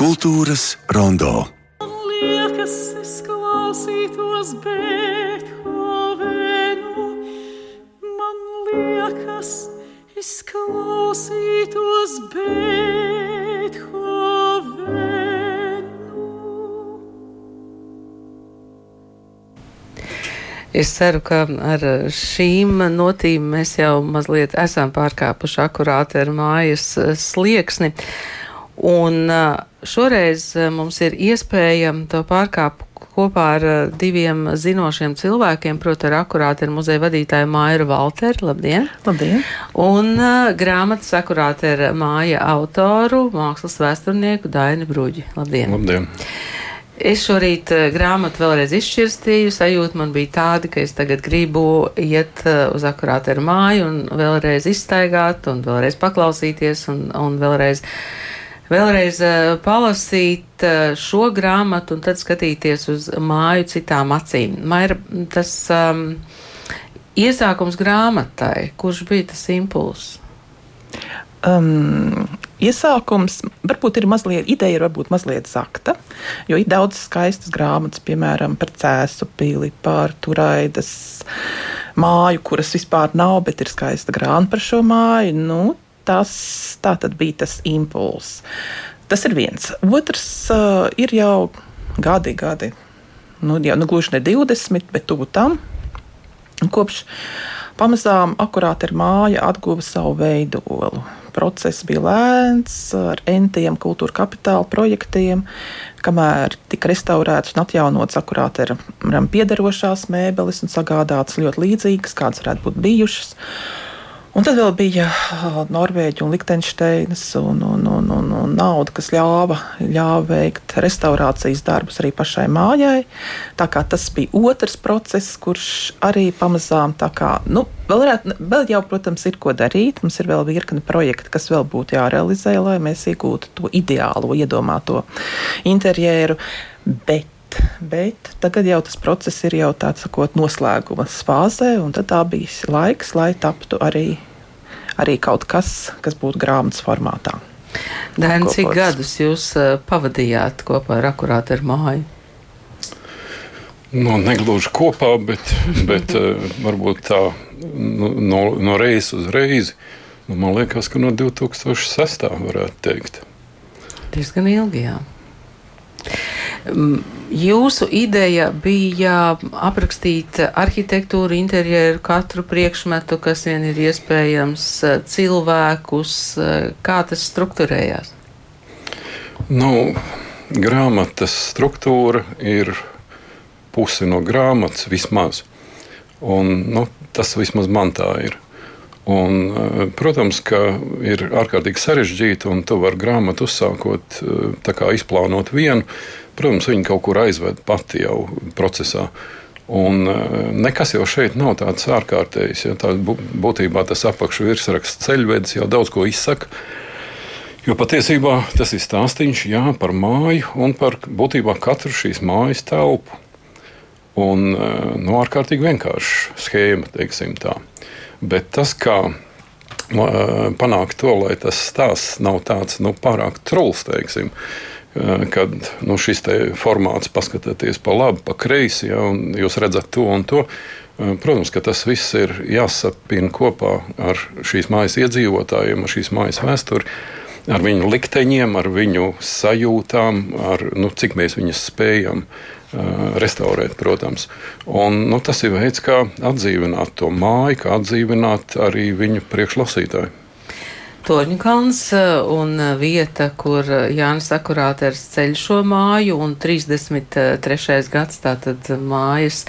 Kultūras rondo. Man liekas, es klausītos Beethovenu. Man liekas, es klausītos Beethovenu. Es ceru, ka ar šīm notīm mēs jau mazliet esam pārkāpuši akurāti ar mājas eh, slieksni. Un eh, šoreiz eh, mums ir iespēja to pārkāpt kopā ar eh, diviem zinošiem cilvēkiem, proti ar akurāti ar muzeja vadītāju Mairu Valteru. Labdien! Labdien! Un uh, grāmatas akurāti ar māja autoru, mākslas vēsturnieku Daini Bruģi. Labdien! Labdien! Es šorīt grāmatu vēlreiz izšķirstīju. Sajūta man bija tāda, ka es tagad gribu iet uz akurātu ar māju un vēlreiz izstaigāt, un vēlreiz paklausīties, un, un vēlreiz, vēlreiz uh, palasīt uh, šo grāmatu, un tad skatīties uz māju citām acīm. Maira, tas um, iesākums grāmatai, kurš bija tas impulss? Um, iesākums varbūt ir mazliet, ideja ir varbūt mazliet zakta, jo ir daudz skaistas grāmatas, piemēram, par cēsu pili, par turaidas māju, kuras vispār nav, bet ir skaista grāmata par šo māju. Nu, tas bija tas impulss. Tas ir viens. Otrs uh, ir jau gadi, gadi. Nu, jau nu, gluži ne 20, bet tuvu tam. Kopš pamazām akurāti ir māja atguva savu veidolu. Process bija lēns, ar entiem kultūra kapitāla projektiem, kamēr tika restaurētas un atjaunotas akurāti ir piederošās mēbeles un sagādātas ļoti līdzīgas, kādas varētu būt bijušas. Un tad vēl bija Norvēģija Liechtensteinas un, un, un, un, un nauda, kas ļāva, ļāva veikt restaurācijas darbus arī pašai mājai. Tā kā tas bija otrs process, kurš arī pamazām tā kā, nu, vēl, varētu, vēl jau, protams, ir ko darīt. Mums ir vēl virkne projekti, kas vēl būtu jārealizē, lai mēs iegūtu to ideālo, iedomāto interjeru. Bet bet tagad jau tas process ir jau tāds sakot, noslēguma fāzē, un tā bija laiks, lai taptu arī, arī kaut kas, kas būtu grāmatas formātā. Dēn, cik gadus jūs pavadījāt kopā ar akurātu ar māju? Nu, negluži kopā, bet, bet varbūt tā nu, no, no reizes uz reizi. Nu, man liekas, ka no 2006. varētu teikt. Diezgan ilgi, jā. Jūsu ideja bija aprakstīt arhitektūru, interjeru, katru priekšmetu, kas vien ir iespējams, cilvēkus, kā tas struktūrējās? Nu, grāmatas struktūra ir pusi no grāmatas vismaz. Un, nu, tas vismaz man tā ir. Un, protams, ka ir ārkārtīgi sarežģīti, un tu vari grāmatu uzsākot, izplānot vienu. Protams, viņi kaut kur aizved pati jau procesā. Un nekas jau šeit nav tāds ārkārtējs. Ja, tā būtībā tas apakšvirsraksts ceļvedis jau daudz ko izsaka. Jo patiesībā tas ir stāstījums jā, par māju un par būtībā katru šīs mājas telpu. Un nu, ārkārtīgi vienkārša schēma, teiksim tā. Bet tas, kā panākt to, lai tas stāsts nav tāds nu, pārāk truls, teiksim, kad nu, šis formāts paskatieties pa labi, pa kreisi, ja, un jūs redzat to un to. Protams, ka tas viss ir jāsapina kopā ar šīs mājas iedzīvotājiem, ar šīs mājas vēsturi, ar viņu likteņiem, ar viņu sajūtām, ar nu, cik mēs viņus spējam uh, restaurēt, protams. Un, nu, tas ir veids, kā atdzīvināt to māju, kā atdzīvināt arī viņu priekšlasītāju. Torņkalns un vieta, kur Jānis Akurāters ceļ šo māju, un 33. gads, tātad mājas,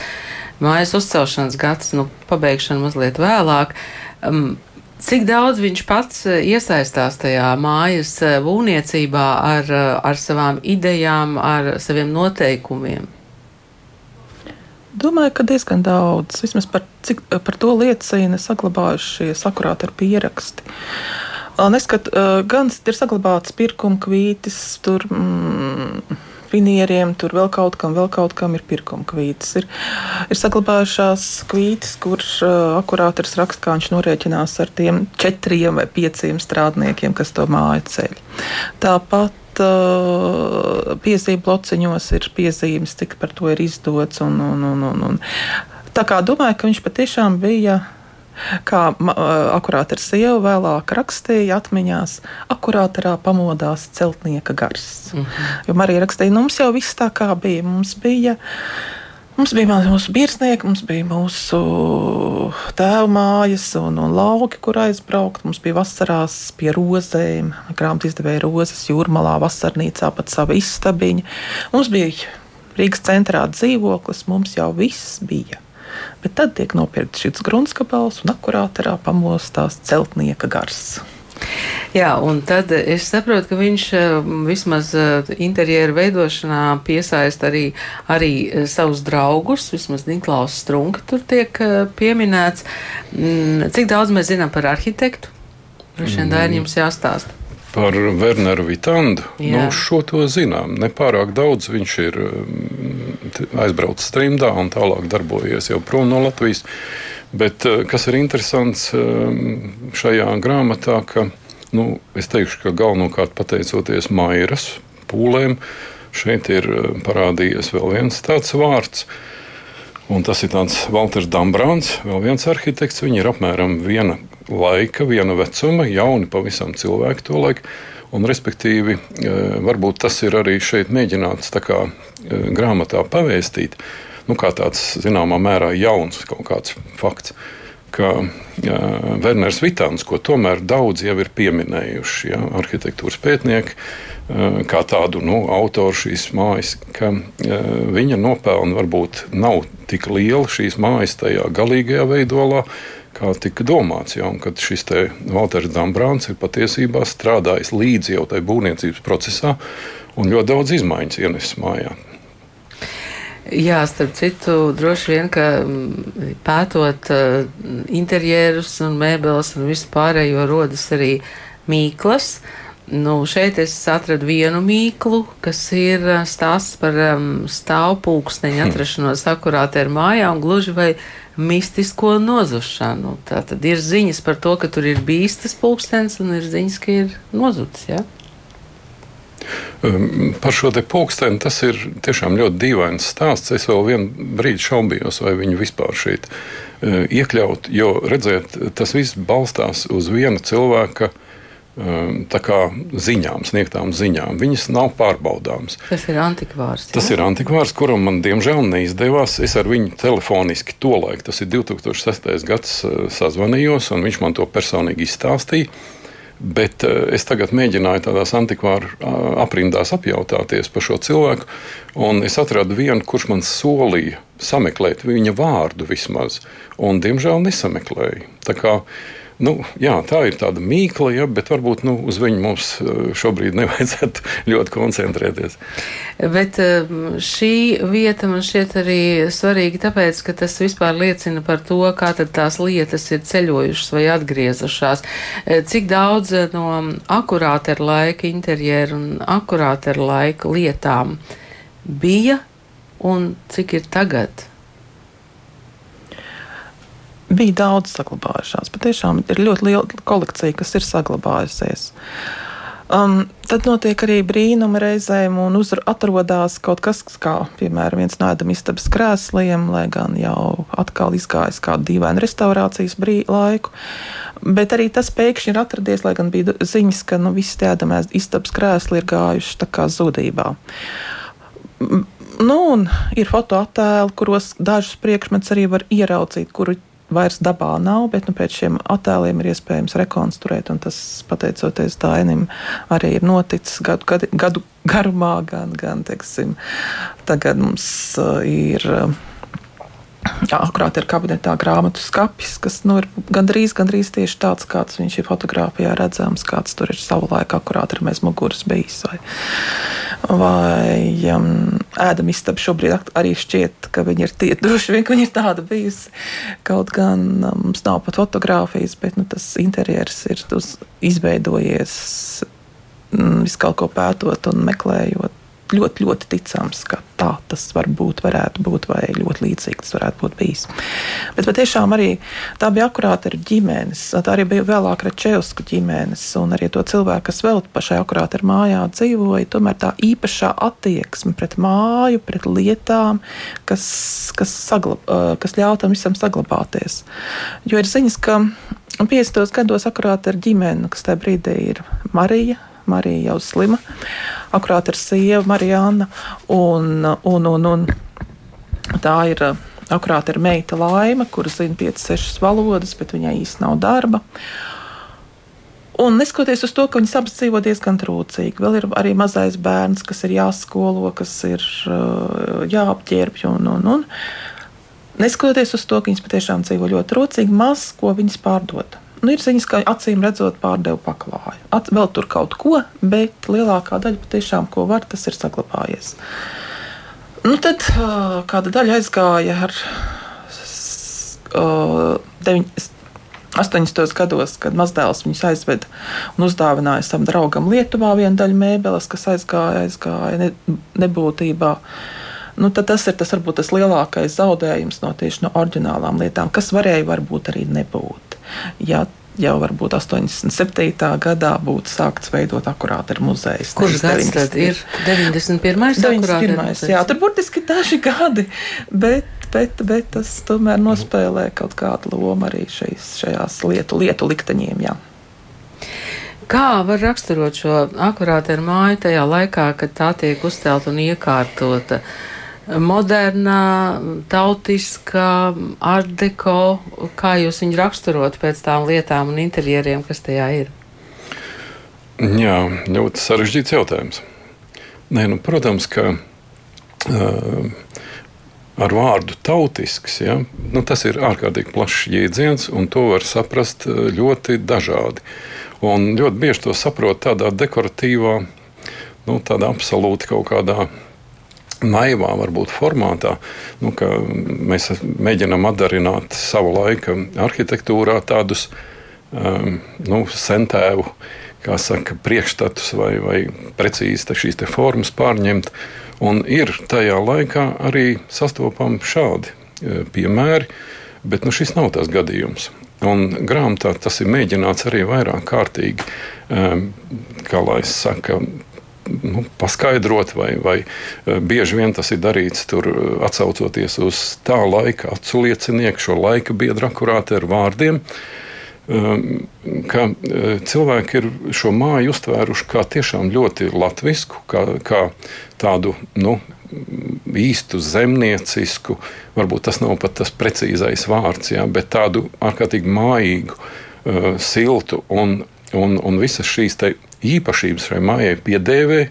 mājas uzcelšanas gads, nu, pabeigšana mazliet vēlāk. Um, Cik daudz viņš pats iesaistās tajā mājas būvniecībā ar, ar savām idejām, ar saviem noteikumiem? Domāju, ka diezgan daudz. Vismaz par, cik, par to liecina saglabājušie sakurāti ar pieraksti. Neskat, gan ir saglabāts pirkuma kvītis, tur mm, finieriem, tur vēl kaut kam, vēl kaut kam ir pirkuma kvītis. Ir, ir saglabājušās kvītis, kur uh, akurātors raksta, kā viņš norēķinās ar tiem četriem vai pieciem strādniekiem, kas to māju ceļ. Tāpat piezīmju blociņos ir piezīmes, cik par to ir izdots. Un, un, un, un, un. Tā kā domāju, ka viņš patiešām bija. Kā akurāta ar sievu vēlāk rakstīja atmiņās, akurātarā pamodās celtnieka gars. Mm -hmm. Jo Marija rakstīja, nu, mums jau viss tā kā bija. Mums bija Mums bija mūsu virsnieki, mums bija mūsu tēva mājas un, un lauki, kur aizbraukt. Mums bija vasarās pie rozēm, grāmatā izdevēja rozes, jūrmalā, vasarnīcā pat sava istabiņa. Mums bija Rīgas centrā dzīvoklis, mums jau viss bija. Bet tad tiek nopirkts šis grunskapels un akurāterā pamostās celtnieka gars. Jā, un tad es saprotu, ka viņš eh, vismaz eh, interjeru veidošanā piesaista arī, arī eh, savus draugus, vismaz Niklaus Strunke tur tiek pieminēts. Mm, cik daudz mēs zinām par arhitektu? Droši vien Daini jums jāstāsta. Par Werneru Vitandu. Jā. Nu, šo to zinām. Nepārāk daudz viņš ir aizbraucis trimdā un tālāk darbojies jau prom no Latvijas. Bet kas ir interesants šajā grāmatā, ka Nu, es teikšu, ka galvenokārt pateicoties Mairas pūlēm, šeit ir eh, parādījies vēl viens tāds vārds. Un tas ir Walters Dambrāns, vēl viens arhitekts. Viņi ir apmēram viena laika, viena vecuma, jauni pavisam cilvēki to laiku. Un, respektīvi, eh, varbūt tas ir arī šeit mēģināts kā, eh, grāmatā pavēstīt, nu, kā tāds zināmā mērā jauns kaut kāds fakts ka uh, Werners Vitāns, ko tomēr daudz jau ir pieminējuši, ja, arhitektūras pētnieki, uh, kā tādu nu, autoru šīs mājas, ka uh, viņa nopelna varbūt nav tik liela šīs mājas tajā galīgajā veidolā. Kā tika domāts, ja, kad šis Walters Dambrāns ir patiesībā strādājis līdzi jau tajā būvniecības procesā un ļoti daudz izmaiņas ienesis mājā. Jā, starp citu, droši vien, ka mm, pētot uh, interjerus un mēbeles un visu pārējo rodas arī mīklas. Nu, šeit es atradu vienu mīklu, kas ir uh, stāsts par um, stāvpulksteņa atrašanos akurātē ar mājā un gluži vai mistisko nozušanu. Tā tad ir ziņas par to, ka tur ir bijis tas pulkstenis un ir ziņas, ka ir nozudis. Ja? Um, par šo te pulksteni tas ir tiešām ļoti dīvains stāsts. Es vēl vienu brīdi šaubījos, vai viņu vispār šeit uh, iekļaut, jo redziet, tas viss balstās uz viena cilvēka um, kā, ziņām, sniegtām ziņām. Viņas nav pārbaudāmas. Tas ir antikvārs. Jā? Tas ir antikvārs, kuram man diemžēl neizdevās. Es ar viņu telefoniski tolaik, tas ir 2006. gads, uh, sazvanījos, un viņš man to personīgi izstāstīja. Bet uh, es tagad mēģināju tādās antikvāru uh, aprindās apjautāties par šo cilvēku, un es atradu vienu, kurš man solīja sameklēt viņa vārdu vismaz, un diemžēl nesameklēju. Nu, jā, tā ir tāda mīkla, ja, bet varbūt nu, uz viņu mums eh, šobrīd nevajadzētu ļoti koncentrēties. Bet eh, šī vieta man šķiet arī svarīga, tāpēc, ka tas vispār liecina par to, kā tās lietas ir ceļojušas vai atgriezušās. Eh, cik daudz no akurāta ar laika interjeru un akurāta ar laika lietām bija un cik ir tagad? Bija daudz saglabājušās. Patiešām ir ļoti liela kolekcija, kas ir saglabājusies. Um, tad notiek arī brīnumi reizēm, un atrodas kaut kas, kā piemēram viens no ēdama istabas krēsliem, lai gan jau atkal izgājis kādu dīvainu restaurācijas brī, laiku. Bet arī tas pēkšņi ir atradies, lai gan bija ziņas, ka nu, visi tie ēdamās istabas krēsli ir gājuši zudībā. Nu, ir fotoattēli, kuros dažus priekšmetus arī var ieraudzīt, kuru vairs dabā nav, bet nu, pēc šiem attēliem ir iespējams rekonstruēt. Tas, pateicoties Dainim, arī ir noticis gadu, gadu, gadu garumā, gan, gan teiksim, tagad mums uh, ir. Uh, Akurāt ir kabinetā grāmatu skats, kas nu, ir gandrīz, gandrīz tieši tāds, kāds viņš ir fotografijā redzams, kāds tur ir savulaik akurāt ir mēs muguras bijis. Vai, vai um, ēdam istaba šobrīd arī šķiet, ka viņi ir tie, droši vien, ka viņi ir tāda bijusi. Kaut gan um, mums nav pat fotografijas, bet nu, tas interjers ir izveidojies mm, visu kaut ko pētot un meklējot. Ļoti, ļoti ticams, ka tā tas varbūt varētu būt, vai ļoti līdzīgi tas varētu būt bijis. Bet patiešām arī tā bija akurāta ar ģimenes, tā arī bija vēlāk Rečevska ģimenes, un arī to cilvēku, kas vēl pašai akurāta ar mājā dzīvoja, tomēr tā īpašā attieksme pret māju, pret lietām, kas, kas, saglab, kas ļauj tam visam saglabāties. Jo ir ziņas, ka 50. gados akurāt ar ģimeni, kas tajā brīdī ir Marija. Marija jau slima, akurāt ar sievu Marijānu, un, un, un, un tā ir akurāt ar meita Laima, kura zina 5-6 valodas, bet viņai īsti nav darba. Un neskatoties uz to, ka viņas abas dzīvo diezgan trūcīgi, vēl ir arī mazais bērns, kas ir jāskolo, kas ir uh, jāapģērbj. Un, un, un. Neskatoties uz to, ka viņas patiešām dzīvo ļoti trūcīgi, maz ko viņas pārdod. Nu, ir ziņas, ka acīm redzot, pārdevu paklāju. At, vēl tur kaut ko, bet lielākā daļa patiešām, ko var, tas ir saglabājies. Nu, tad uh, kāda daļa aizgāja ar uh, 9, 80. gados, kad mazdēls viņus aizveda un uzdāvināja savam draugam Lietuvā vienu daļu mēbeles, kas aizgāja, aizgāja ne, nebūtībā. Nu, tas ir tas, varbūt, tas lielākais zaudējums no tieši no oriģinālām lietām, kas varēja varbūt arī nebūt ja jau varbūt 87. gadā būtu sākts veidot akurāti ar muzeju. Kurš gads tad ir 91. 91. Jā, tur burtiski daži gadi, bet, bet, bet tas tomēr nospēlē kaut kādu lomu arī šais, šajās lietu, lietu likteņiem. Jā. Kā var raksturot šo akurāti ar māju tajā laikā, kad tā tiek uzcelta un iekārtota? Uh, moderna, tautiska, ardeko, kā jūs viņu raksturot pēc tām lietām un interjeriem, kas tajā ir? Jā, ļoti sarežģīts jautājums. Nē, nu, protams, ka uh, ar vārdu tautisks, ja, nu, tas ir ārkārtīgi plašs jēdziens, un to var saprast ļoti dažādi. Un ļoti bieži to saprot tādā dekoratīvā, nu, tādā absolūti kaut kādā naivā, varbūt formātā, nu, ka mēs mēģinām atdarināt savu laiku arhitektūrā tādus um, nu, sentēvu. Kā saka, priekšstatus vai, vai precīzi šīs formas pārņemt. Un ir tajā laikā arī sastopami šādi e, piemēri, bet nu, šis nav tas gadījums. Un grāmatā tas ir mēģināts arī vairāk kārtīgi, um, kā lai saka, nu, paskaidrot, vai, vai eh, bieži vien tas ir darīts tur, eh, atcaucoties uz tā laika aculiecinieku, šo laika biedru akurāti ar vārdiem. Ehm, ka eh, cilvēki ir šo māju uztvēruši kā tiešām ļoti latviešu, kā, kā tādu nu, īstu zemniecisku, varbūt tas nav pat tas precīzais vārds, jā, bet tādu ārkārtīgi mājīgu, siltu un, un, un visas šīs īpašības šai mājai piedēvē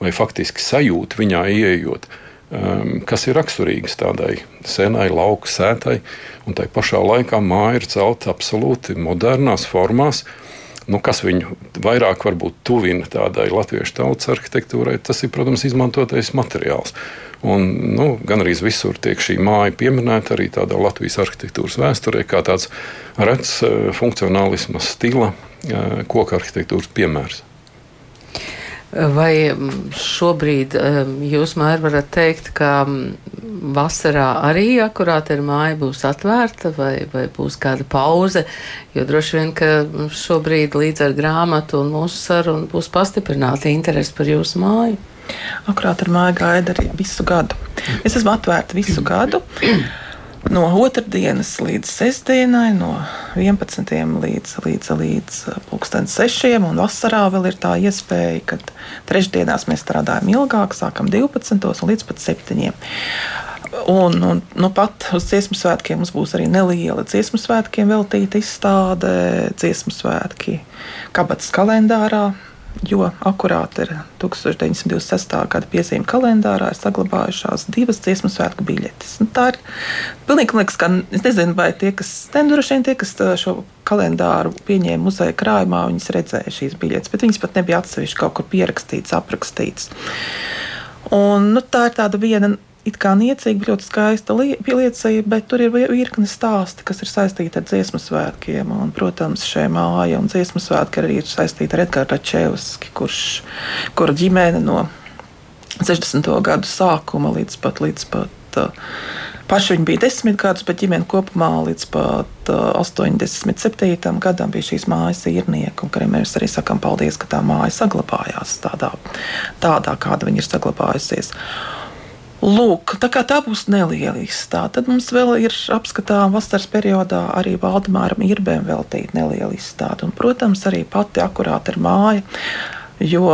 vai faktiski sajūta viņā ieejot. Um, kas ir raksturīgs tādai senai lauku sētai, un tai pašā laikā māja ir celta absolūti modernās formās, nu, kas viņu vairāk tuvina tādai latviešu tautas arhitektūrai, tas ir, protams, izmantotais materiāls. Un, nu, gan arī visur tiek šī māja pieminēta arī tādā Latvijas arhitektūras vēsturē, kā tāds rets uh, funkcionālisma stila uh, koka arhitektūras piemērs. Vai mm, šobrīd mm, jūs, Maija, varat teikt, ka mm, vasarā arī akurāti ir māja būs atvērta vai, vai būs kāda pauze? Jo droši vien, ka šobrīd līdz ar grāmatu un mūsu sarunu būs pastiprināta interese par jūsu māju. Akurāti ar māju gaida arī visu gadu. Es esmu atvērta visu gadu no otrdienas līdz sestdienai, no 11. līdz, līdz, līdz pulksten 6. un vasarā vēl ir tā iespēja, ka trešdienās mēs strādājam ilgāk, sākam 12. un līdz pat 7. Un, un nu, pat uz dziesmu svētkiem mums būs arī neliela dziesmu svētkiem veltīta izstāde, dziesmu svētki kabatas kalendārā jo akurāti ir 1926. gada piezīme kalendārā, ir saglabājušās divas dziesmu svētku biļetes. Nu, tā ir pilnīgi liekas, ka es nezinu, vai tie, kas droši vien tie, kas šo kalendāru pieņēma muzeja krājumā, viņas redzēja šīs biļetes, bet viņas pat nebija atsevišķi kaut kur pierakstītas, aprakstītas. Un, nu, tā ir tāda viena it kā niecīga, ļoti skaista liecība, bet tur ir virkne stāsti, kas ir saistīti ar dziesmu svētkiem. Un, protams, šī māja un dziesmu svētki arī ir saistīti ar Edgars Čevski, kurš, kura ģimene no 60. gadu sākuma līdz pat, līdz pat uh, paši viņi bija desmit gadus, bet ģimene kopumā līdz pat uh, 87. gadam bija šīs mājas īrnieki, kuriem mēs arī sakām paldies, ka tā māja saglabājās tādā, tādā kāda viņa ir saglabājusies. Lūk, tā tā būs neliela izstāde, tad mums vēl ir apskatām vasaras periodā arī Valdemāram Irbēm veltīta neliela izstāde. Un, protams, arī pati akurāta ir māja, jo,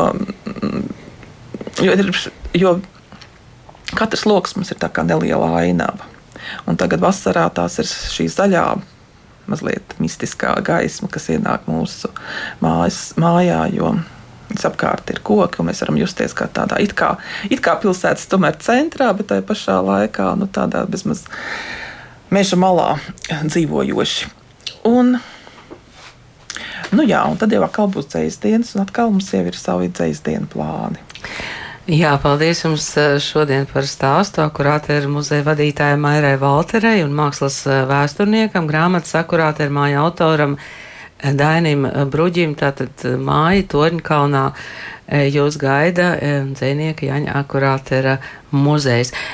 jo, jo katrs lokus mums ir tā kā neliela ainava. Un tagad vasarā tās ir šī zaļā, mazliet mistiskā gaisma, kas ienāk mūsu mājas, mājā, jo Visapkārt ir koki, un mēs varam justies kā tādā it kā, it kā pilsētas tomēr centrā, bet tajā pašā laikā nu, tādā bezmaz meža malā dzīvojoši. Un, nu jā, un tad jau atkal būs dzīs dienas, un atkal mums jau ir savi dzīs dienu plāni. Jā, paldies jums eh, šodien par stāstu, akurātēra muzeja vadītājai Mairai Valterei un mākslas eh, vēsturniekam, grāmatas akurātēra māja autoram Dainim Bruģim, tātad māja Torņkalnā jūs gaida dzēnieka Jaņa Akurātera muzejs.